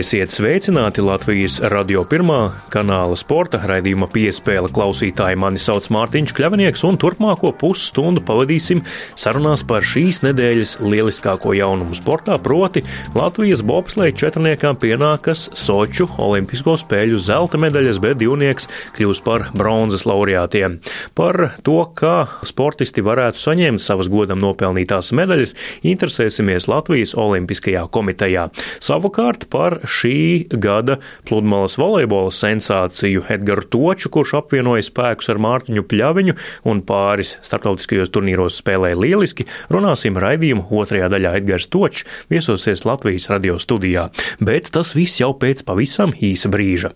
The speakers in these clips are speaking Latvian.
Esiet sveicināti Latvijas radio pirmā kanāla sporta raidījuma piespēle klausītāji. Mani sauc Mārtiņš Kļavinieks, un turpmāko pusstundu pavadīsim sarunās par šīs nedēļas lieliskāko jaunumu sportā, proti Latvijas bobsleja četrniekām pienākas Soču Olimpisko spēļu zelta medaļas, bet divnieks kļūs par bronzas laureātiem. Par to, kā sportisti varētu saņemt savas godam nopelnītās medaļas, interesēsimies Latvijas Olimpiskajā komitejā. Savukārt par šī gada pludmales volejbola sensāciju Edgars Toču, kurš apvienoja spēkus ar Mārtiņu Pļaviņu un pāris starptautiskajos turnīros spēlēja lieliski, runāsim raidījuma otrajā daļā Edgars Točs viesosies Latvijas radio studijā. Bet tas viss jau pēc pavisam īsa brīža.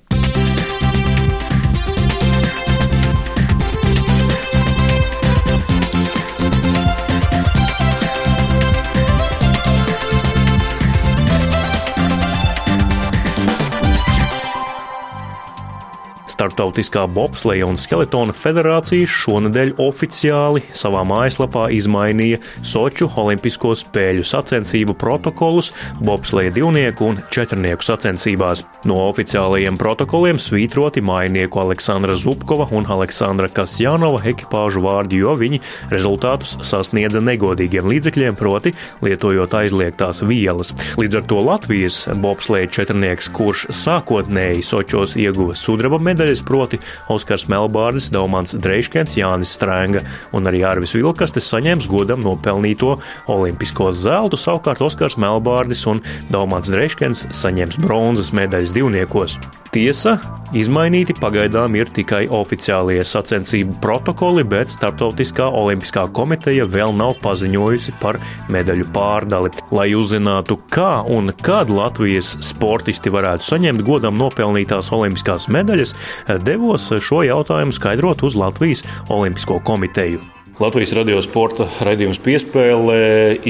Startautiskā bobsleja un skeletona federācija šonadēļ oficiāli savā mājaslapā izmainīja Soču Olimpisko spēļu sacensību protokolus bobsleja divnieku un četrnieku sacensībās. No oficiālajiem protokoliem svītroti mainieku Aleksandra Zubkova un Aleksandra Kasjanova ekipāžu vārdi, jo viņi rezultātus sasniedza negodīgiem līdzekļiem, proti lietojot aizliegtās vielas. Līdz ar to Latvijas bobsleja četrnieks, kurš sākotnēji Sočos ieguva sudraba medaļu, medaļas, proti Oskars Melbārdis, Daumans Dreiškens, Jānis Strēnga un arī Arvis Vilkastes saņēma godam nopelnīto olimpisko zeltu, savukārt Oskars Melbārdis un Daumans Dreiškens saņems bronzas medaļas divniekos. Tiesa, izmainīti pagaidām ir tikai oficiālie sacensību protokoli, bet Startautiskā olimpiskā komiteja vēl nav paziņojusi par medaļu pārdali. Lai uzzinātu, kā un kad Latvijas sportisti varētu saņemt godam nopelnītās olimpiskās medaļas, devos šo jautājumu skaidrot uz Latvijas Olimpisko komiteju. Latvijas radio sporta raidījums piespēlē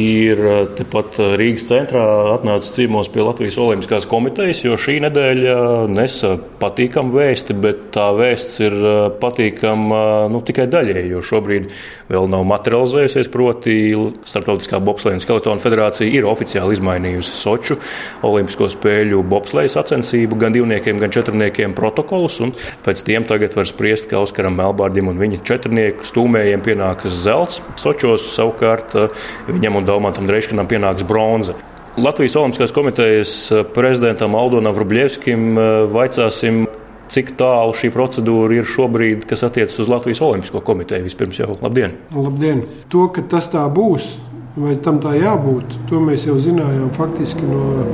ir eh, tepat eh, Rīgas centrā atnācis ciemos pie Latvijas Olimpiskās komitejas, jo šī nedēļa nesa patīkamu vēsti, bet tā vēsts ir eh, patīkama nu, tikai daļēji, jo šobrīd vēl nav materializējusies. Proti, Startautiskā bobsleja un skeletona federācija ir oficiāli izmainījusi Soču Olimpisko spēļu bobsleja sacensību gan divniekiem, gan četrniekiem protokolus, un pēc tiem tagad var spriest, ka Oskaram Melbārdim un viņa četrnieku stūmējiem pienāk pienākas zelts, Sočos savukārt eh, viņam un Daumantam Dreiškanam pienāks bronza. Latvijas Olimpiskās komitejas eh, prezidentam Aldonam Vrubļevskim eh, vaicāsim, cik tālu šī procedūra ir šobrīd, kas attiecas uz Latvijas Olimpisko komiteju. Vispirms jau labdien! Labdien! To, ka tas tā būs, vai tam tā jābūt, to mēs jau zinājām faktiski no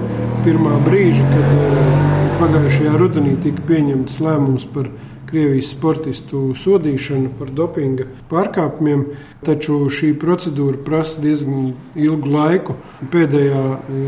pirmā brīža, kad pagājušajā rudenī tika pieņemts lēmums par Krievijas sportistu sodīšanu par dopinga pārkāpumiem, taču šī procedūra prasa diezgan ilgu laiku. Pēdējā e,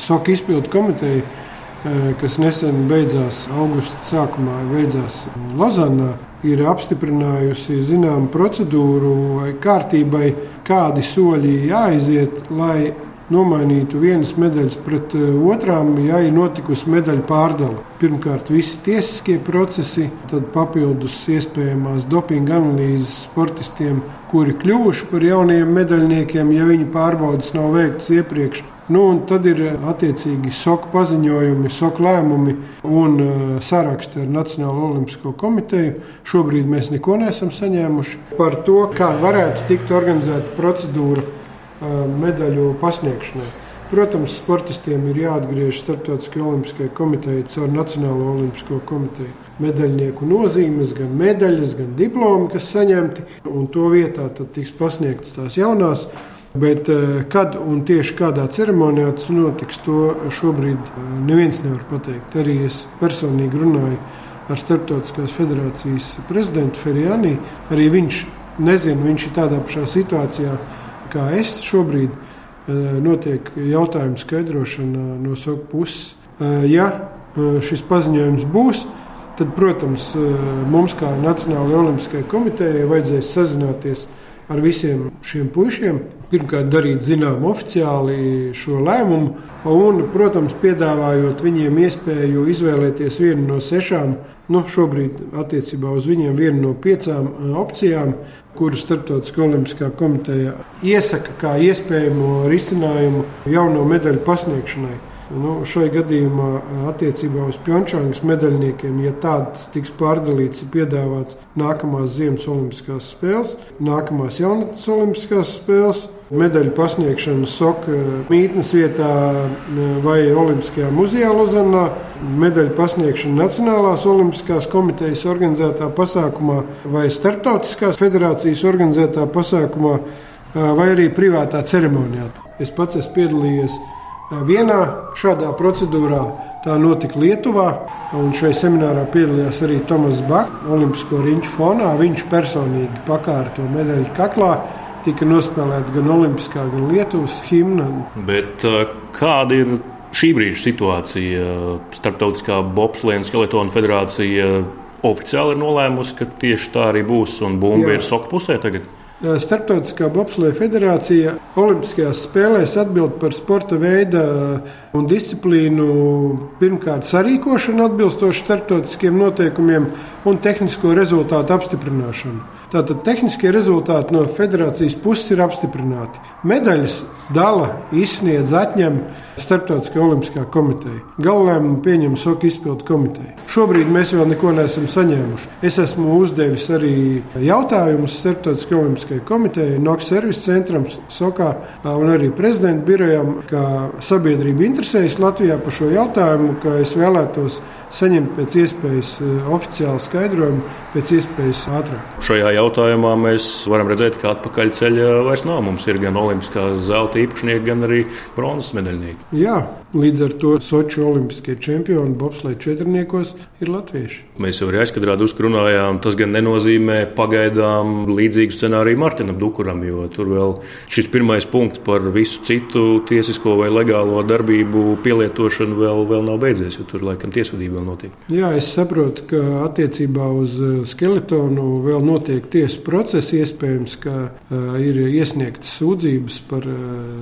SOK izpildu komiteja, e, kas nesen beidzās augusta sākumā, beidzās Lozanā, ir apstiprinājusi zināmu procedūru vai kārtībai, kādi soļi jāaiziet, lai nomainītu vienas medaļas pret eh, otrām, ja ir notikusi medaļu pārdala. Pirmkārt, visi tiesiskie procesi, tad papildus iespējamās dopinga analīzes sportistiem, kuri kļuvuši par jauniem medaļniekiem, ja viņu pārbaudas nav veiktas iepriekš. Nu, tad ir attiecīgi soka paziņojumi, soka lēmumi un uh, saraksti ar Nacionālo olimpisko komiteju. Šobrīd mēs neko neesam saņēmuši par to, kā varētu tikt organizēta procedūra medaļu pasniegšanai. Protams, sportistiem ir jāatgriežas Startautiskajai Olimpiskajai komitejai caur Nacionālo Olimpisko komiteju. Medaļnieku nozīmes, gan medaļas, gan diplomi, kas saņemti, un to vietā tiks pasniegtas tās jaunās. Bet kad un tieši kādā ceremonijā tas notiks, to šobrīd neviens nevar pateikt. Arī es personīgi runāju ar Startautiskās federācijas prezidentu Ferijānī. Arī viņš nezina, viņš ir tādā pašā situācijā kā es šobrīd, eh, notiek jautājumu skaidrošana no savu puses. Eh, ja eh, šis paziņojums būs, tad, protams, mums kā Nacionālajai Olimpiskajai komitejai vajadzēs sazināties ar visiem šiem puišiem. Pirmkārt, darīt zinām oficiāli šo lēmumu, un, protams, piedāvājot viņiem iespēju izvēlēties vienu no sešām, nu, šobrīd attiecībā uz viņiem vienu no piecām opcijām, kuru Startautiskā olimpiskā komiteja iesaka kā iespējamo risinājumu jauno medaļu pasniegšanai. Nu, šai gadījumā attiecībā uz Pjončāngas medaļniekiem, ja tāds tiks pārdalīts, ir piedāvāts nākamās Ziemas Olimpiskās spēles, nākamās jaunatnes Olimpiskās spēles medaļu pasniegšanu Soka mītnes vietā vai Olimpiskajā muzejā Lozanā, medaļu pasniegšanu Nacionālās Olimpiskās komitejas organizētā pasākumā vai Startautiskās federācijas organizētā pasākumā vai arī privātā ceremonijā. Es pats esmu piedalījies vienā šādā procedūrā. Tā notika Lietuvā, un šai seminārā piedalījās arī Tomas Baks, Olimpisko riņķu fonā. Viņš personīgi pakāra to medaļu kaklā tika nospēlēta gan Olimpiskā, gan Lietuvas himna. Bet uh, kāda ir šī brīža situācija? Startautiskā bobslēga un skeletona federācija oficiāli ir nolēmusi, ka tieši tā arī būs, un bumba Jā. ir soka pusē tagad. Uh, Startautiskā bobslēga federācija Olimpiskajās spēlēs atbild par sporta veidu un disciplīnu pirmkārt sarīkošanu atbilstoši starptautiskiem noteikumiem un tehnisko rezultātu apstiprināšanu. Tātad tehniskie rezultāti no federācijas puses ir apstiprināti. Medaļas dala, izsniedz, atņem Startautiskā olimpiskā komiteja. Galvenā pieņem soka izpildu komiteja. Šobrīd mēs vēl neko neesam saņēmuši. Es esmu uzdevis arī jautājumus Startautiskajai olimpiskajai komitejai, NOX servisa centram, SOKā un arī prezidenta birojam, ka sabiedrība interesējas Latvijā par šo jautājumu, ka es vēlētos saņemt pēc iespējas oficiālu skaidrojumu, pēc iespējas ātrāk. Šajā jautājumā mēs varam redzēt, ka atpakaļceļa vairs nav. Mums ir gan olimpiskā zelta īpašnieki, gan arī bronzas medaļnieki. Jā, līdz ar to Sochi olimpiskie čempioni bobslēga četrniekos ir latvieši. Mēs jau arī aizkadrā uzrunājām, tas gan nenozīmē pagaidām līdzīgu scenāriju Martinam Dukuram, jo tur vēl šis pirmais punkts par visu citu tiesisko vai legālo darbību pielietošanu vēl, vēl nav beidzies, jo tur laikam tiesvedība vēl notiek. Jā, es saprotu, ka attiecībā uz skeletonu vēl notiek tiesas process. Iespējams, ka uh, ir iesniegtas sūdzības par uh,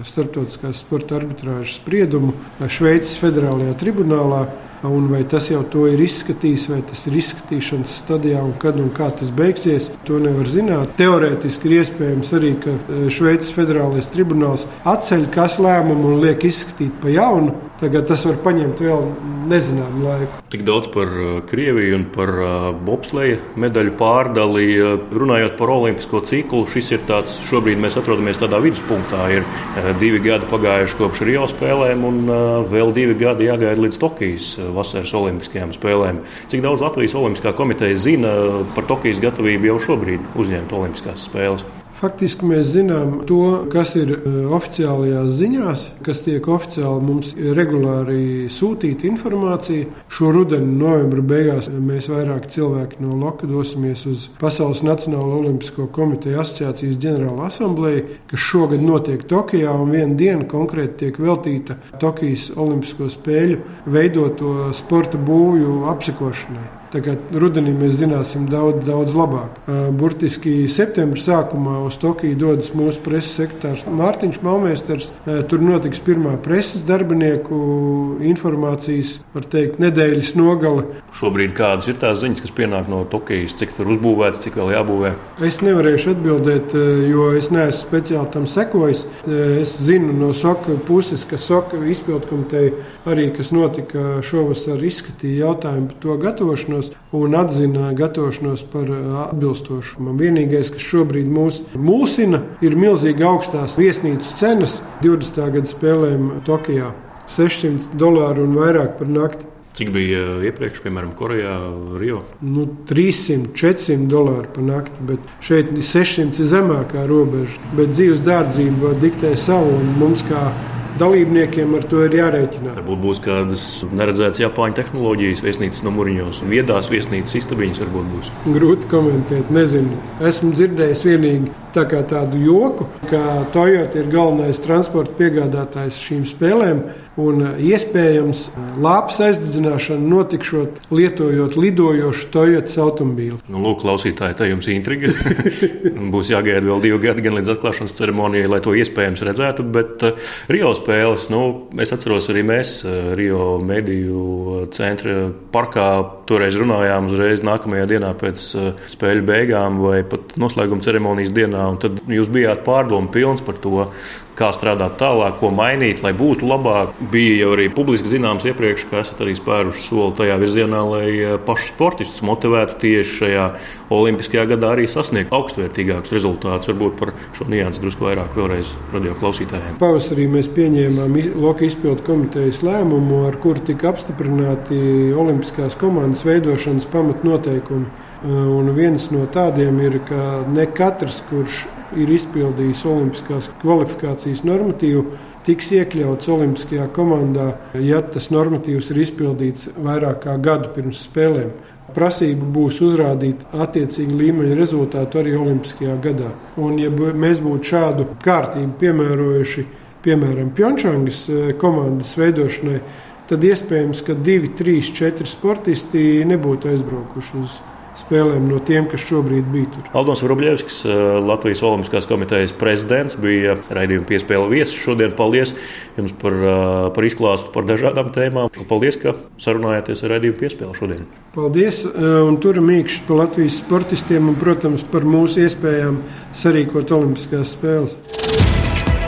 starptautiskās sporta arbitrāžas spriedumu Šveices federālajā tribunālā. Un vai tas jau to ir izskatījis, vai tas ir izskatīšanas stadijā, un kad un kā tas beigsies, to nevar zināt. Teorētiski ir iespējams arī, ka Šveices federālais tribunāls atceļ kas lēmumu un liek izskatīt pa jaunu. Tagad tas var paņemt vēl nezināmu laiku. Tik daudz par uh, Krieviju un par uh, bobsleja medaļu pārdali. Uh, runājot par olimpisko ciklu, šis ir tāds, šobrīd mēs atrodamies tādā viduspunktā. Ir divi gadi pagājuši kopš Rio spēlēm, un vēl divi gadi jāgaida līdz Tokijas vasaras olimpiskajām spēlēm. Cik daudz Latvijas Olimpiskā komiteja zina par Tokijas gatavību jau šobrīd uzņemt Olimpiskās spēles? Faktiski mēs zinām to, kas ir e, oficiālajās ziņās, kas tiek oficiāli mums regulāri sūtīta informācija. Šo rudeni, novembra beigās, mēs vairāk cilvēki no Loka dosimies uz Pasaules Nacionālo Olimpisko komiteju asociācijas ģenerāla asambleju, kas šogad notiek Tokijā, un viena diena konkrēti tiek veltīta Tokijas Olimpisko spēļu veidoto sporta būvju apsekošanai. Tagad rudenī mēs zināsim daudz, daudz labāk. Burtiski septembrī sākumā uz Tokiju dodas mūsu preses sekretārs Mārtiņš Malmēsters. Tur notiks pirmā preses darbinieku informācijas, var teikt, nedēļas nogale. Šobrīd kādas ir tās ziņas, kas pienāk no Tokijas, cik tur uzbūvēts, cik vēl jābūvē? Es nevarēšu atbildēt, jo es neesmu speciāli tam sekojis. Es zinu no Soka puses, ka Soka izpildkomiteja arī, kas notika šovasar, izskatīja jautājumu par to gatavošanu gatavošanos un atzina gatavošanos par atbilstošu. Man vienīgais, kas šobrīd mūs mulsina, ir milzīgi augstās viesnīcu cenas 20. gada spēlēm Tokijā. 600 dolāru un vairāk par nakti. Cik bija iepriekš, piemēram, Korejā, Rio? Nu, 300, 400 dolāri par nakti, bet šeit 600 ir zemākā robeža. Bet dzīves dārdzība diktē savu, un mums, kā dalībniekiem ar to ir jārēķinās. Varbūt būs kādas neredzētas Japāņu tehnoloģijas, viesnīcas numuriņos, un viedās viesnīcas istabiņas varbūt būs. Grūti komentēt, nezinu. Esmu dzirdējis vienīgi tā tādu joku, ka Toyota ir galvenais transporta piegādātājs šīm spēlēm. Un iespējams, lāpas aizdedzināšana notikšot lietojot lidojošu Toyota automobīlu. Nu, lūk, klausītāji, tā jums intriga. Būs jāgaida vēl divi gadi, gan līdz atklāšanas ceremonijai, lai to iespējams redzētu. Bet Rio spēles. Nu, es atceros arī mēs Rio mediju centra parkā toreiz runājām uzreiz nākamajā dienā pēc spēļu beigām vai pat noslēguma ceremonijas dienā. Tad jūs bijāt pārdomu pilns par to, kā strādāt tālāk, ko mainīt, lai būtu labāk. Bija jau arī publiski zināms iepriekš, ka esat arī spēruši soli tajā virzienā, lai eh, pašus sportistus motivētu tieši šajā olimpiskajā gadā arī sasniegt augstvērtīgākus rezultātus. Varbūt par šo niansu drusku vairāk vēlreiz radio klausītājiem. Pavasarī mēs pieņēmām Loka izpildu komitejas lēmumu, ar kuru tika apstiprināti olimpiskās komandas veidošanas pamatnoteikumi. Un viens no tādiem ir, ka ne katrs, kurš ir izpildījis olimpiskās kvalifikācijas normatīvu, tiks iekļauts Olimpiskajā komandā, ja tas normatīvs ir izpildīts vairāk kā gadu pirms spēlēm. Prasība būs uzrādīt attiecīgi līmeņa rezultātu arī Olimpiskajā gadā. Un, ja mēs būtu šādu kārtību piemērojuši, piemēram, Pjončāngas eh, komandas veidošanai, tad iespējams, ka divi, trīs, četri sportisti nebūtu aizbraukuši uz spēlēm no tiem, kas šobrīd bija tur. Aldons Vrubļevskis, eh, Latvijas Olimpiskās komitejas prezidents, bija raidījuma piespēle viesis šodien. Paldies jums par, eh, par izklāstu par dažādām tēmām. Paldies, ka sarunājāties ar raidījumu piespēli šodien. Paldies eh, un turam īkšķi par Latvijas sportistiem un, protams, par mūsu iespējām sarīkot Olimpiskās spēles.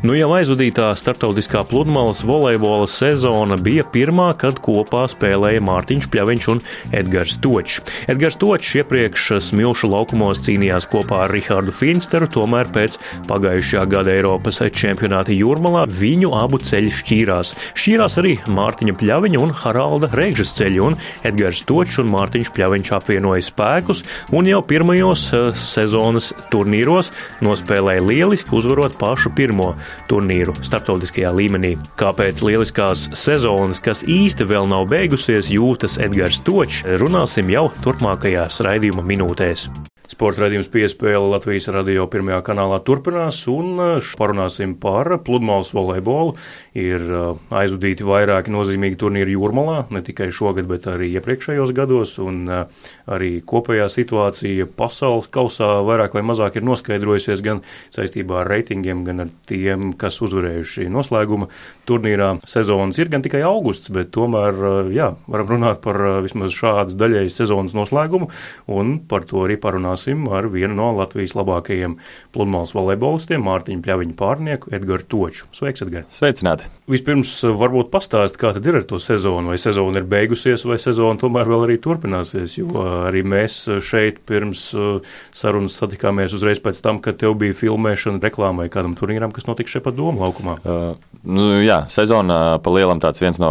Nu jau aizvadītā starptautiskā pludmales volejbola sezona bija pirmā, kad kopā spēlēja Mārtiņš Pļaviņš un Edgars Točs. Edgars Točs iepriekš smilšu laukumos cīnījās kopā ar Rihardu Finsteru, tomēr pēc pagājušā gada Eiropas čempionāta jūrmalā viņu abu ceļi šķīrās. Šķīrās arī Mārtiņa Pļaviņa un Haralda Reigžas ceļi, un Edgars Točs un Mārtiņš Pļaviņš apvienoja spēkus un jau pirmajos eh, sezonas turnīros nospēlēja lieliski uzvarot pašu pirmo turnīru starptautiskajā līmenī. Kāpēc lieliskās sezonas, kas īsti vēl nav beigusies, jūtas Edgars Točs, runāsim jau turpmākajās raidījuma minūtēs. Sporta raidījums piespēle Latvijas radio pirmajā kanālā turpinās, un uh, parunāsim par pludmales volejbolu. Ir uh, aizvadīti vairāki nozīmīgi turnīri jūrmalā, ne tikai šogad, bet arī iepriekšējos gados, un uh, arī kopējā situācija pasaules kausā vairāk vai mazāk ir noskaidrojusies gan saistībā ar reitingiem, gan ar tiem, kas uzvarējuši noslēguma turnīrā. Sezonas ir gan tikai augusts, bet tomēr, jā, varam runāt par vismaz šādas daļējas sezonas noslēgumu, un par to arī parunāsim runāsim ar vienu no Latvijas labākajiem pludmales volejbolistiem, Mārtiņu Pļaviņu pārnieku Edgars Toču. Sveiks, Edgars! Sveicināti! Vispirms eh, varbūt pastāst, kā tad ir ar to sezonu, vai sezona ir beigusies, vai sezona tomēr vēl arī turpināsies, jo arī mēs šeit pirms eh, sarunas satikāmies uzreiz pēc tam, kad tev bija filmēšana reklāmai kādam turnīram, kas notika šeit pat Doma laukumā. Uh, nu, jā, sezona pa lielam tāds viens no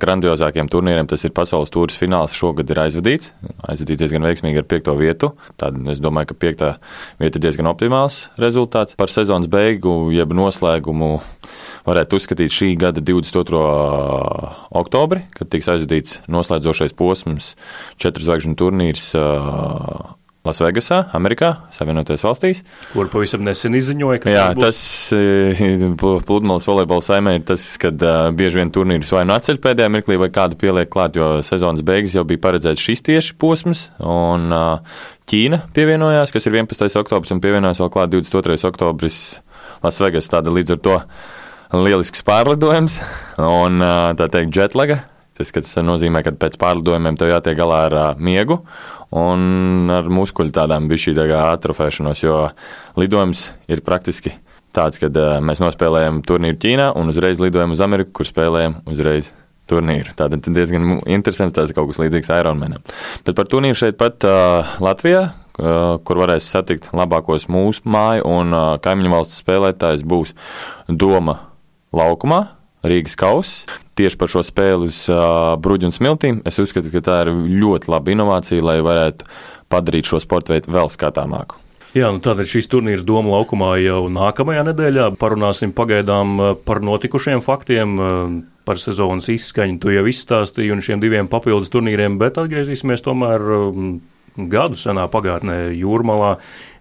grandiozākiem turnīriem, tas ir pasaules tūris fināls šogad ir aizvadīts, aizvadīts diezgan veiksmīgi ar piekto vietu. Tāda Es domāju, ka piektā vieta ir diezgan optimāls rezultāts. Par sezonas beigu, jeb noslēgumu, varētu uzskatīt šī gada 22. oktobri, kad tiks aizvadīts noslēdzošais posms, četru zvaigžņu turnīrs Lasvegasā, Amerikā, Savienotajās valstīs. Kur pavisam nesen izziņoja, ka Jā, tas būs pludmales volejbola saimē, ir tas, kad uh, bieži vien turnīrus vai nu atceļ pēdējā mirklī, vai kādu pieliek klāt, jo sezonas beigas jau bija paredzēts šis tieši posms. Un, uh, Ķīna pievienojās, kas ir 11. oktobris, un pievienojās vēl klāt 22. oktobris Lasvegas. Tāda līdz ar to lielisks pārlidojums un tā teikt jetlaga. Tas, tas nozīmē, ka pēc pārlidojumiem tev jātiek galā ar uh, miegu un ar muskuļu tādām bija šī tā atrofēšanos, jo lidojums ir praktiski tāds, ka uh, mēs nospēlējam turnīru Ķīnā un uzreiz lidojam uz Ameriku, kur spēlējam uzreiz turnīru. Tātad diezgan interesants, tas kaut kas līdzīgs Ironmanam. Bet par turnīru šeit pat uh, Latvijā, uh, kur varēs satikt labākos mūsu māju un uh, kaimiņu valsts spēlētājs būs Doma laukumā, Rīgas kausa. Tieši par šo spēli uz uh, bruģu un smiltīm es uzskatu, ka tā ir ļoti laba inovācija, lai varētu padarīt šo sporta veidu vēl skatāmāku. Jā, nu tātad šīs turnīrs Doma laukumā jau nākamajā nedēļā. Parunāsim pagaidām par notikušiem faktiem, par sezonas izskaņu. Tu jau izstāstīji un šiem diviem papildus turnīriem, bet atgriezīsimies tomēr gadu senā pagātnē Jūrmalā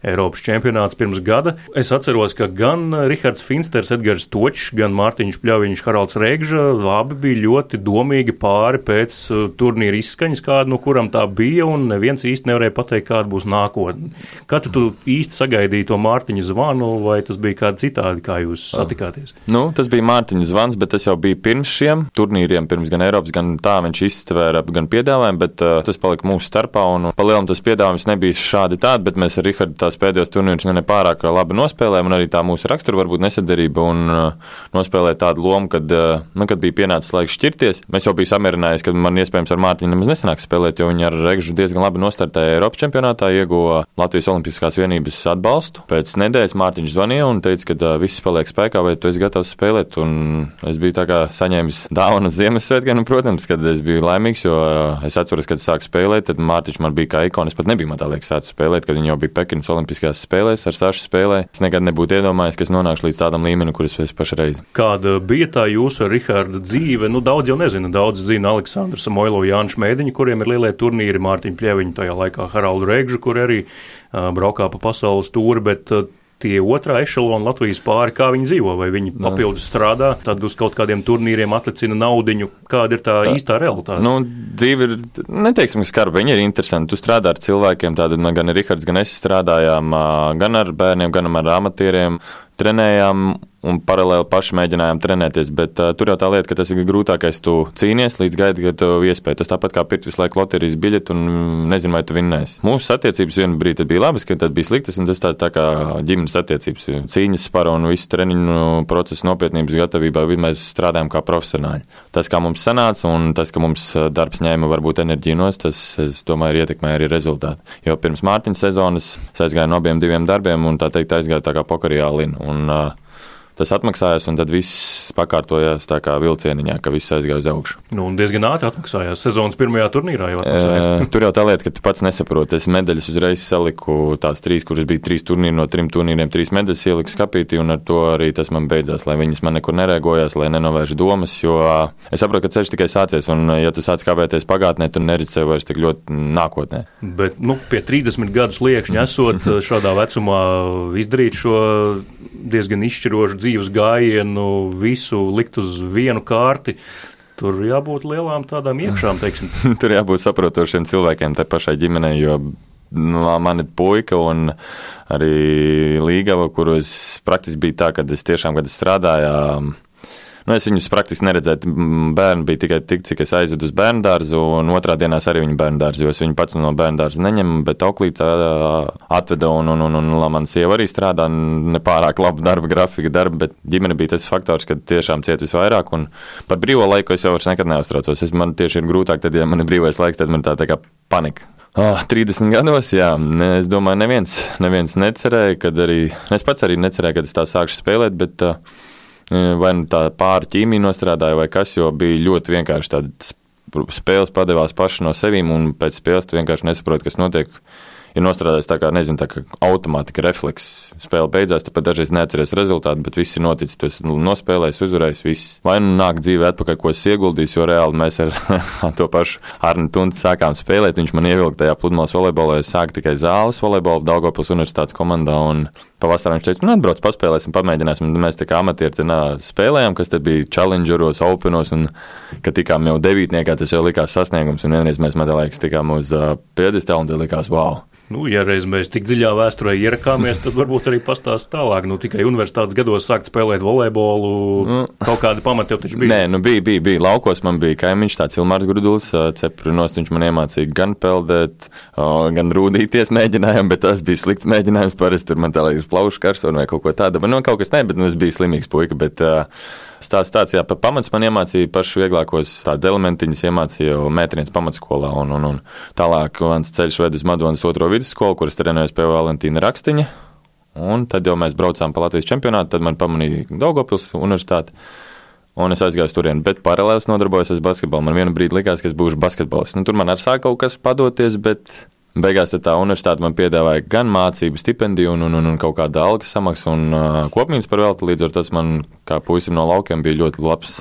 Eiropas čempionāts pirms gada. Es atceros, ka gan Rihards Finsters, Edgars Točs, gan Mārtiņš Pļaviņš, Haralds Reigža abi bija ļoti domīgi pāri pēc uh, turnīra izskaņas, kāda no kuram tā bija, un neviens īsti nevarēja pateikt, kāda būs nākotne. Kad tu īsti sagaidīji to Mārtiņa zvanu, vai tas bija kādi citādi, kā jūs satikāties? Nu, tas bija Mārtiņa zvans, bet tas jau bija pirms šiem turnīriem, pirms gan Eiropas, gan tā viņš iztvēra gan piedāvājumu, bet uh, tas palika mūsu starpā, un palielam tas piedāvājums nebija šādi tādi, bet mēs ar Rihardu tās pēdējos turnīrus ne nepārāk labi nospēlējām, un arī tā mūsu rakstura varbūt nesadarība un uh, nospēlēja tādu lomu, kad, uh, nu, kad bija pienācis laiks šķirties. Mēs jau bijām samierinājušies, ka man iespējams ar Mārtiņu nemaz nesanāks spēlēt, jo viņi ar Regžu diezgan labi nostartēja Eiropas čempionātā, ieguva Latvijas Olimpiskās vienības atbalstu. Pēc nedēļas Mārtiņš zvanīja un teica, ka uh, viss paliek spēkā, vai tu esi gatavs spēlēt. Un es biju tā kā saņēmis dāvanu Ziemassvētkiem, protams, kad es biju laimīgs, jo es atceros, kad sāku spēlēt, tad Mārtiņš man bija kā ikona. Es pat nebiju, man tā liekas, sācis spēlēt, kad viņš jau bija Pekinas Olimpiskajās spēlēs ar Sašu spēlē. Es nekad nebūtu iedomājies, ka es nonākšu līdz tādam līmenim, kurš es pašreiz. Kāda bija tā jūsu ar Riharda dzīve? Nu, daudz jau nezina. Daudz zina Aleksandru Samoilo, Jānis Mēdiņu, kuriem ir lielie turnīri, Mārtiņu Pļeviņu, tajā laikā Haraldu Regžu, kur arī braukā pa pasaules tūri, bet tie otrā ešalona Latvijas pāri, kā viņi dzīvo, vai viņi nu. papildus strādā, tad uz kaut kādiem turnīriem atlicina naudiņu. Kāda ir tā īstā realitāte? Nu, dzīve ir, neteiksim, skarba, viņi ir interesanti. Tu strādā ar cilvēkiem, tātad gan Rihards, gan es strādājām gan ar bērniem, gan ar amatieriem trenējām un paralēli paši mēģinājām trenēties. Bet uh, tur jau tā lieta, ka tas ir grūtākais. Tu cīnies līdz gaidi, kad tev iespēja. Tas tāpat kā pirkt visu laiku loterijas biļeti un nezinu, vai tu vinnēsi. Mūsu attiecības vienā brīdī bija labas, kad tad bija sliktas, un tas tā, tā kā ģimenes attiecības. Cīņas spara un visu treniņu procesu nopietnības gatavībā mēs strādājam kā profesionāļi. Tas, kā mums sanāca, un tas, ka mums darbs ņēma varbūt enerģiju nost, tas, es domāju, ietekmē arī rezultātu. Jo pirms Mārtiņa sezonas es aizgāju no abiem darbiem un tā teikt aizgāju tā kā pokarījālina. Un, uh, tas atmaksājās, un tad viss pakārtojās tā kā vilcieniņā, ka viss aizgāja uz augšu. Nu, un diezgan ātri atmaksājās. Sezonas pirmajā turnīrā jau atmaksājās. E, tur jau tā lieta, ka tu pats nesaproti. Es medaļas uzreiz saliku tās trīs, kuras bija trīs turnīri no trim turnīriem, trīs medaļas ieliku skapītī, un ar to arī tas man beidzās, lai viņas man nekur nereagojās, lai nenovērš domas, jo es saprotu, ka ceļš tikai sācies, un ja tu sāc kāpēties pagātnē, tad neredz sev vairs tik ļoti nākotnē. Bet, nu, pie 30 gadus liekšņa esot šādā vecumā izdarīt šo diezgan izšķirošu dzīves gājienu, visu likt uz vienu kārti. Tur jābūt lielām tādām iekšām, teiksim. Tur jābūt saprotošiem cilvēkiem, tai pašai ģimenei, jo nu, man ir puika un arī līgava, kuru es praktiski biju tā, kad es tiešām, kad es strādāju Nu, es viņus praktiski neredzēju. Bērni bija tikai tik, cik es aizvedu uz bērnu dārzu, un otrā dienā arī viņa bērnu dārzu, jo es viņu pats no bērnu dārza neņemu, bet auklītā atveda, un, un, un, un, un man sieva arī strādā nepārāk labu darba grafiku darbu, bet ģimene bija tas faktors, ka tiešām ciet visvairāk, un par brīvo laiku es jau vairs nekad neuztraucos. Es man tieši ir grūtāk, tad, ja man ir brīvais laiks, tad man tā, tā kā panika. Oh, 30 gados, jā, es domāju, neviens, neviens necerēja, kad arī, es pats arī necerēju, kad es tā sākšu spēlēt, bet uh, vai nu tā pāri ķīmija nostrādāja, vai kas, jo bija ļoti vienkārši tādas spēles padevās paši no sevīm, un pēc spēles tu vienkārši nesaproti, kas notiek. Ir nostrādājis tā kā, nezinu, tā kā automātika, refleks. Spēle beidzās, tu pat dažreiz neatceries rezultātu, bet viss ir noticis. Tu esi nospēlējis, uzvarējis. Viss. Vai nu nāk dzīve atpakaļ, ko es ieguldīju, jo reāli mēs ar to pašu Arnu Tuntu sākām spēlēt. Viņš man ievilka tajā pludmales volejbolā, es sāku tikai zāles volejbolu Daugopils universitātes komandā. Un Pavasarī viņš teica, nu, atbrauc, paspēlēsim, pamēģināsim. Mēs tā kā amatieri te nā, spēlējām, kas te bija challengeros, openos, un kad tikām jau devītniekā, tas jau likās sasniegums. Un vienreiz mēs, man liekas, tikām uz uh, piedestālu, un tas likās, wow! Nu, ja reiz mēs tik dziļā vēsturē ierakāmies, tad varbūt arī pastāstīt tālāk. Nu, tikai universitātes gados sākt spēlēt volejbolu. Nu, kaut kāda pamata jau taču bija. Nē, nu bija, bija, bija. Laukos man bija kaimiņš, tāds Ilmārs Grudulis, cepurinos. Viņš man iemācīja gan peldēt, gan rūdīties mēģinājumu, bet tas bija slikts mēģinājums. Parasti tur man tā liekas plaušu karsona vai kaut ko tādu. Man nu, kaut kas ne, bet nu, es biju slimīgs puika. Bet, Stāsts tāds, jā, par pamats man iemācīja pašu vieglākos tādu elementiņus, iemācīja jau metrienas pamatskolā, un, un, un tālāk mans ceļš ved uz Madonas otro vidusskolu, kuras trenējos pie Valentīna Rakstiņa. Un tad jau mēs braucām pa Latvijas čempionātu, tad man pamanīja Daugopils universitāti. Un es aizgāju turieni, bet paralēli nodarbojos ar basketbolu. Man vienā brīdī likās, ka es būšu basketbols. Nu, tur man arī sāk kaut kas padoties, bet Beigās tā universitāte man piedāvāja gan mācību stipendiju, un, un, un, un kaut kādu algas samaksu un uh, kopmīnas par velti. Līdz ar to man, kā puisim no laukiem, bija ļoti labs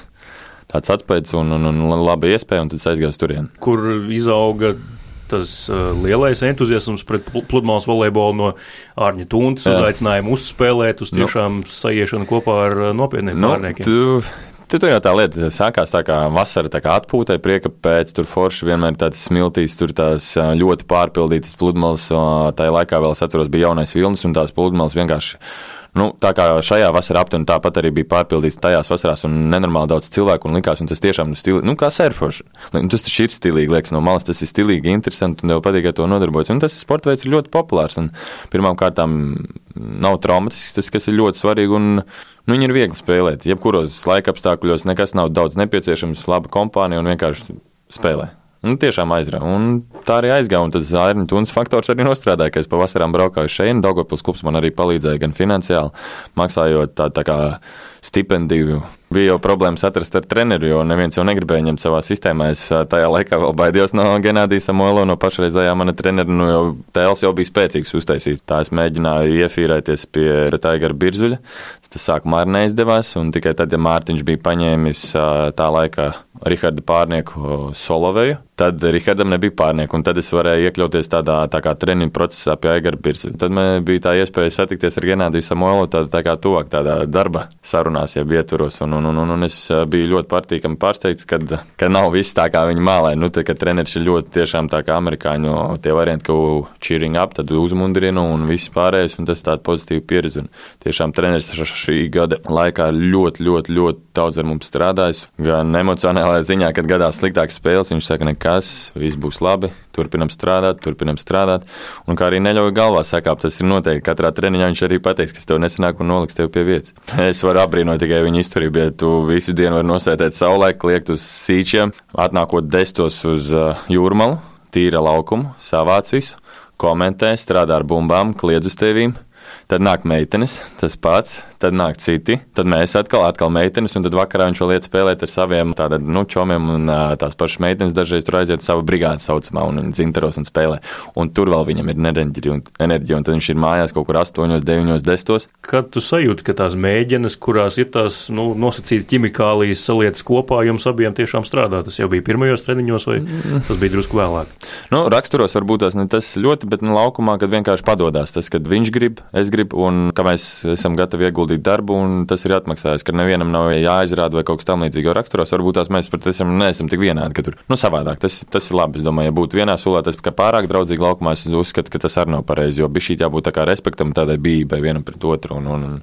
tāds atspējas un, un, un laba iespēja, un tad aizgāju uz turieni. Kur izauga tas uh, lielais entuziasms pret pludmales volejbolu no Ārņa Tuntas uzaicinājumu uzspēlēt uz nu. tiešām nu, sajiešanu kopā ar nopietniem nu, pārniekiem? Tu... Tur jau tā lieta sākās tā kā vasara, tā kā atpūtai, prieka pēc, tur forši vienmēr tāds smiltīs, tur tās ļoti pārpildītas pludmales. Tajā laikā vēl es atceros, bija jaunais vilnis un tās pludmales vienkārši Nu, tā kā šajā vasarā aptuveni tāpat arī bija pārpildīts tajās vasarās, un nenormāli daudz cilvēku un likās, un tas tiešām ir stilīgi, nu, kā surfoši. Nu, tas taču ir stilīgi, liekas, no malas tas ir stilīgi, interesanti, un tev patīk ar to nodarboties. Un tas sporta veids ir ļoti populārs, un pirmām kārtām nav traumatisks, tas, kas ir ļoti svarīgi, un nu, viņi ir viegli spēlēt. Jebkuros laika apstākļos nekas nav daudz nepieciešams, laba kompānija un vienkārši spēlē. Nu, tiešām aizrauga. Un tā arī aizgāja. Un tas Zārņu tunas faktors arī nostrādāja, ka es pavasarām braukāju šeit. Daugopils klubs man arī palīdzēja gan finansiāli, maksājot tā, tā kā stipendiju. Bija jau problēmas atrast ar treneru, jo neviens jau negribēja ņemt savā sistēmā. Es tajā laikā vēl baidījos no Genādijas Samuela, no pašreizējā mana trenera. Nu, jau tēls jau bija spēcīgs uztaisīt. Tā es mēģināju iefīrēties pie Taigara Birzuļa. Tas sākumā arī neizdevās, un tikai tad, ja Mārtiņš bija paņēmis tā laikā Riharda pārnieku Soloveju, tad Rihardam nebija pārnieku, un tad es varēju iekļauties tādā tā kā treniņu procesā pie Aigara Birsa. Tad man bija tā iespēja satikties ar Genādiju Samuelu tādā tā kā tuvāk tādā darba sarunās, ja ietvaros, un, un, un, un, un es biju ļoti patīkami pārsteigts, kad, ka nav viss tā, kā viņi mālē. Nu, tad, kad treneris ir ļoti tiešām tā kā amerikāņu tie varianti, ka cheering up, tad uzmundrina un viss pārējais, un tas tāda pozitīva pieredze. Un tiešām treneris šī gada laikā ļoti, ļoti, ļoti daudz ar mums strādājis. Gan emocionālajā ziņā, kad gadās sliktākas spēles, viņš saka, nekas, viss būs labi, turpinam strādāt, turpinam strādāt. Un kā arī neļauj galvā sakāpt, tas ir noteikti. Katrā treniņā viņš arī pateiks, kas tev nesanāk un noliks tev pie vietas. Es varu apbrīnot tikai viņa izturību, tu visu dienu vari nosētēt saulē, kliegt uz sīčiem, atnākot destos uz uh, jūrmalu, tīra laukumu, savāc visu, komentē, strādā ar bumbām, kliedz uz tevīm. Tad nāk meitenes, tas pats, tad nāk citi, tad mēs atkal, atkal meitenes, un tad vakarā viņš vēl iet spēlēt ar saviem tādiem, nu, čomiem, un tās pašas meitenes dažreiz tur aiziet savu brigādi saucamā un, un dzintaros un spēlē. Un tur vēl viņam ir enerģija un, enerģija, un tad viņš ir mājās kaut kur 8, 9, 10. Kad tu sajūti, ka tās mēģinas, kurās ir tās nu, nosacītas ķimikālijas salietas kopā, jums abiem tiešām strādā? Tas jau bija pirmajos treniņos, vai tas bija drusku vēlāk? Nu, raksturos varbūt tas ne tas ļoti, bet nu, laukumā, kad vienkārši padodas tas, kad viņš grib, es gribu, un ka mēs esam gatavi ieguldīt darbu, un tas ir atmaksājis, ka nevienam nav jāizrāda vai kaut kas tamlīdzīgs. Jo rakturos varbūt tās mēs pat esam, neesam tik vienādi, ka tur nu, savādāk. Tas, tas ir labi. Es domāju, ja būtu vienā sulā, tas kā pārāk draudzīgi laukumā, es uzskatu, ka tas arī nav pareizi. Jo bija šī jābūt tā kā respektam tādai bijībai vienam pret otru. Un, un,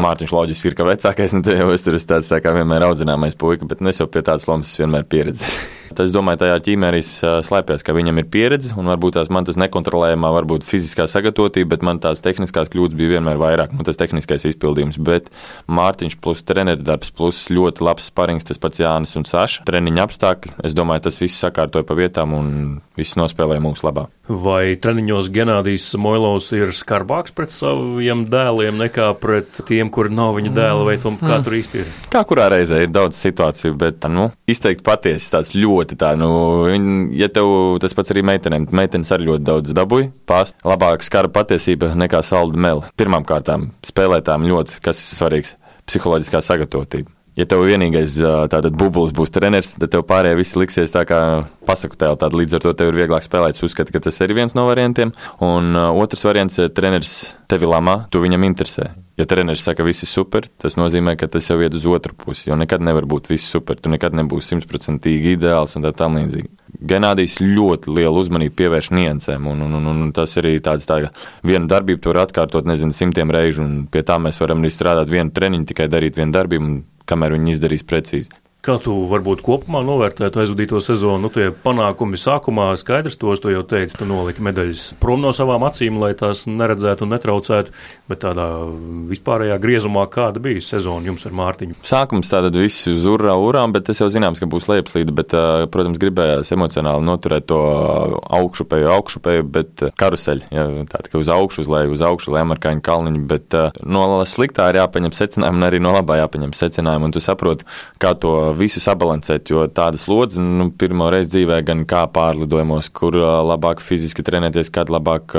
Mārtiņš loģiski ir, ka vecākais, nu, jau es tur esmu tāds tā kā vienmēr audzināmais puika, bet nu, es jau pie tādas lomas vienmēr pieredzēju. Es domāju, tajā ķīmē arī slēpjas, ka viņam ir pieredze, un varbūt tās man tas nekontrolējamā, varbūt fiziskā sagatavotība, bet man tās tehniskās kļūdas bija vienmēr vairāk, nu, tas tehniskais izpildījums. Bet Mārtiņš plus treneris darbs, plus ļoti labs sparings, tas pats Jānis un Saša. Treniņa apstākļi, es domāju, tas viss sakārtoja pa vietām un viss nospēlēja mūsu labā. Vai treniņos Genādijs Samoilovs ir skarbāks pret saviem dēliem nekā pret tiem, kuri nav viņa dēli, vai tom, kā mm. tur īsti ir? Kā kurā reizē ir daudz situāciju, bet, nu, izteikti patiesi tāds ļoti tā, nu, ja tev tas pats arī meitenēm, meitenes arī ļoti daudz dabūja, pāst, labāk skara patiesība nekā salda meli. Pirmām kārtām spēlētām ļoti, kas ir svarīgs, psiholoģiskā sagatavotība ja tev vienīgais tātad bubulis būs treneris, tad tev pārējie visi liksies tā kā pasaku tēlu. Tad līdz ar to tev ir vieglāk spēlēt. Es uzskatu, ka tas ir viens no variantiem. Un uh, otrs variants - treneris tevi lamā, tu viņam interesē. Ja treneris saka, ka viss ir super, tas nozīmē, ka tas jau iet uz otru pusi. Jo nekad nevar būt viss super. Tu nekad nebūsi simtprocentīgi ideāls un tā tam līdzīgi. Genādijs ļoti lielu uzmanību pievērš niansēm, un, un, un, un tas arī tāds tā, viena darbība tur atkārtot, nezinu, simtiem reižu, un pie tā mēs varam arī strādāt vienu treniņu, tikai darīt vienu darbību kamēr viņi izdarīs precīzi. Kā tu varbūt kopumā novērtētu aizvadīto sezonu? Nu, tie panākumi sākumā skaidrs, tos tu jau teici, tu noliki medaļas prom no savām acīm, lai tās neredzētu un netraucētu, bet tādā vispārējā griezumā kāda bija sezona jums ar Mārtiņu? Sākums tātad viss uz urā, urām, bet tas jau zināms, ka būs lejupslīde, bet, protams, gribējās emocionāli noturēt to augšupēju, augšupēju, bet karuseļi, ja, tā kā uz augšu, uz leju, uz augšu, lai amerikāņu kalniņu, bet no sliktā ir jāpaņem secinājumi un arī no labā jāpaņem secinājumi, un tu saproti, kā to visu sabalansēt, jo tādas slodzes, nu, pirmo reizi dzīvē, gan kā pārlidojumos, kur labāk fiziski trenēties, kad labāk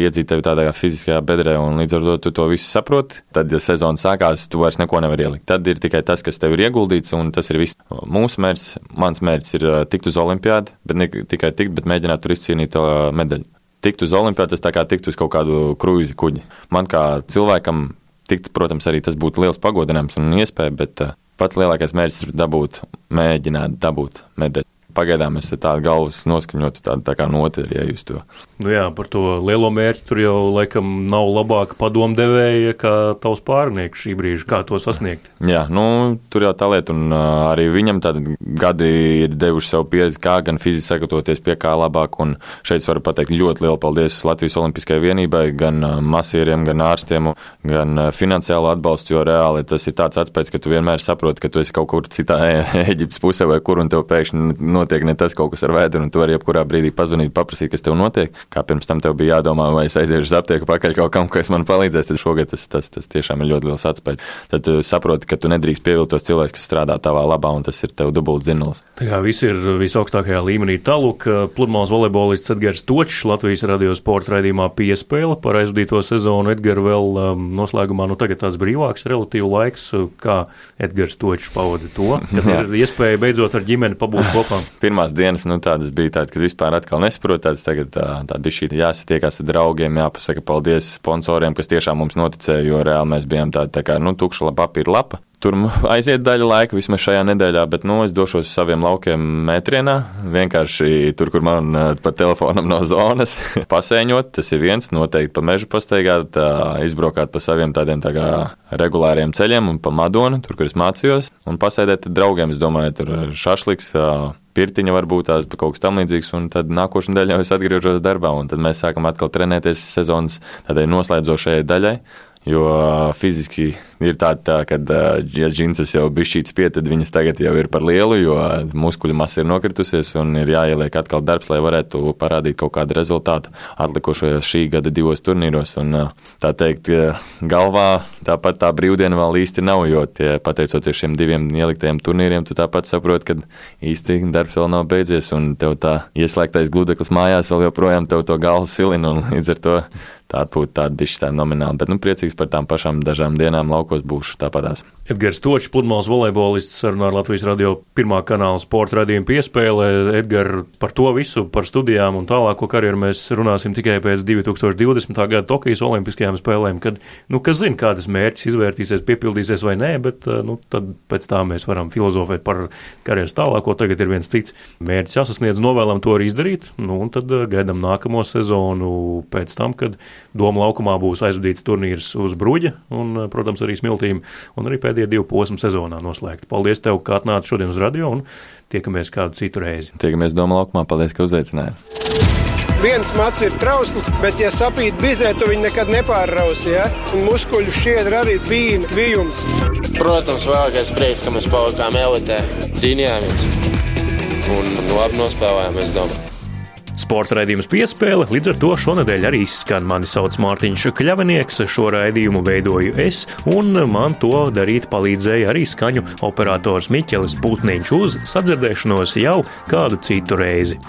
iedzīt tevi tādā fiziskajā bedrē, un līdz ar to tu to visu saproti. Tad, ja sezona sākās, tu vairs neko nevari ielikt. Tad ir tikai tas, kas tev ir ieguldīts, un tas ir viss. Mūsu mērķis, mans mērķis ir tikt uz olimpiādu, bet ne tikai tikt, bet mēģināt tur izcīnīt medaļu. Tikt uz olimpiādu, tas tā kā tikt uz kaut kādu kruīzi kuģi. Man kā cilvēkam tikt, protams, arī tas būtu liels pagodinājums un iespēja, bet pats lielākais mērķis ir dabūt, mēģināt dabūt medaļu. Pagaidām es tādu galvas noskaņotu, tādu tā kā noteri, ja jūs to. Nu jā, par to lielo mērķi tur jau laikam nav labāka padomdevēja kā tavs pārnieks šī brīža, kā to sasniegt. Jā, nu, tur jau tā lieta, un arī viņam tādi gadi ir devuši savu pieredzi, kā gan fiziski sagatavoties pie kā labāk, un šeit varu pateikt ļoti lielu paldies Latvijas Olimpiskajai vienībai, gan masieriem, gan ārstiem, gan finansiālu atbalstu, jo reāli tas ir tāds atspējas, ka tu vienmēr saproti, ka tu esi kaut kur citā Eģiptes pusē vai kur, un tev pēkšņi notiek ne tas kaut kas ar vēdru, un tu vari jebkurā brīdī pazvanīt, paprasīt, kas tev notiek kā pirms tam tev bija jādomā, vai es aiziešu uz aptieku pakaļ kaut kam, kas man palīdzēs, tad šogad tas, tas, tas tiešām ir ļoti liels atspējas. Tad tu saproti, ka tu nedrīkst pievilkt tos cilvēkus, kas strādā tavā labā, un tas ir tev dubult zināms. Tā kā viss ir visaugstākajā līmenī. Tālāk, pludmales volejbolists Edgars Točs Latvijas radio sporta raidījumā piespēle par aizvadīto sezonu. Edgars vēl um, noslēgumā, nu tagad tāds brīvāks relatīvi laiks, kā Edgars Točs pavada to, kad ir iespēja beidzot ar ģimeni pabūt kopā. Pirmās dienas, nu tādas bija tādas, kad vispār atkal nesaprot, tādas tagad tā, bija šī jāsatiekās ar draugiem, jāpasaka paldies sponsoriem, kas tiešām mums noticēja, jo reāli mēs bijām tādi tā kā, nu, tukša papīra lapa. Tur aiziet daļa laika, vismaz šajā nedēļā, bet nu, es došos uz saviem laukiem metrienā. Vienkārši tur, kur man eh, pa telefonam nav zonas, pasēņot. Tas ir viens, noteikti pa mežu pastaigāt, izbraukāt pa saviem tādiem tā kā regulāriem ceļiem un pa Madonu, tur, kur es mācījos, un pasēdēt draugiem. Es domāju, tur šašliks pirtiņa varbūt tās kaut kas tamlīdzīgs, un tad nākošais daļā es atgriežos darbā, un tad mēs sākam atkal trenēties sezonas tādai noslēdzošajai daļai. Jo fiziski ir tāda, tā, ka, ja džins jau bija šīs pie, tad viņas tagad jau ir par lielu, jo muskuļu masa ir nokritusies un ir jāieliek atkal darbs, lai varētu parādīt kaut kādu rezultātu atlikušajos šī gada divos turnīros. Un, tā teikt, galvā tāpat tā brīvdiena vēl īsti nav, jo tie, pateicoties šiem diviem ieliktajiem turnīriem, tu tāpat saproti, ka īsti darbs vēl nav beidzies un tev tā ieslēgtais gludeklis mājās vēl joprojām tev to galvu silina un līdz ar to tā būtu tāda bišķi tā nomināla. Bet, nu, priecīgs par tām pašām dažām dienām laukos būšu tāpatās. Edgars Točs, pludmales volejbolists, sarunā ar Latvijas radio pirmā kanāla sporta radījumu piespēlē. Edgars, par to visu, par studijām un tālāko karjeru mēs runāsim tikai pēc 2020. gada Tokijas Olimpiskajām spēlēm, kad, nu, kas zina, kādas mērķis izvērtīsies, piepildīsies vai nē, bet, nu, tad pēc tā mēs varam filozofēt par karjeras tālāko. Tagad ir viens cits mērķis jāsasniedz, novēlam to arī izdarīt, nu, un tad gaidām nākamo sezonu pēc tam, kad Doma laukumā būs aizvadīts turnīrs uz bruģa un, protams, arī smiltīm, un arī pēdējie divi posmi sezonā noslēgti. Paldies tev, ka atnāci šodien uz radio un tiekamies kādu citu reizi. Tiekamies Doma laukumā, paldies, ka uzaicinājāt. Viens mats ir trausls, bet, ja sapīt bizē, tu viņu nekad nepārrausi. Ja? Un muskuļu šķiedra arī bija kvijums. Protams, vēlākais prieks, ka mēs palikām elitē, cīnījāmies un labi nospēlējām, es domāju. Sporta raidījums piespēle, līdz ar to šonadēļ arī izskan. Mani sauc Mārtiņš Kļavinieks, šo raidījumu veidoju es, un man to darīt palīdzēja arī skaņu operators Miķelis Putniņš uz sadzirdēšanos jau kādu citu reizi.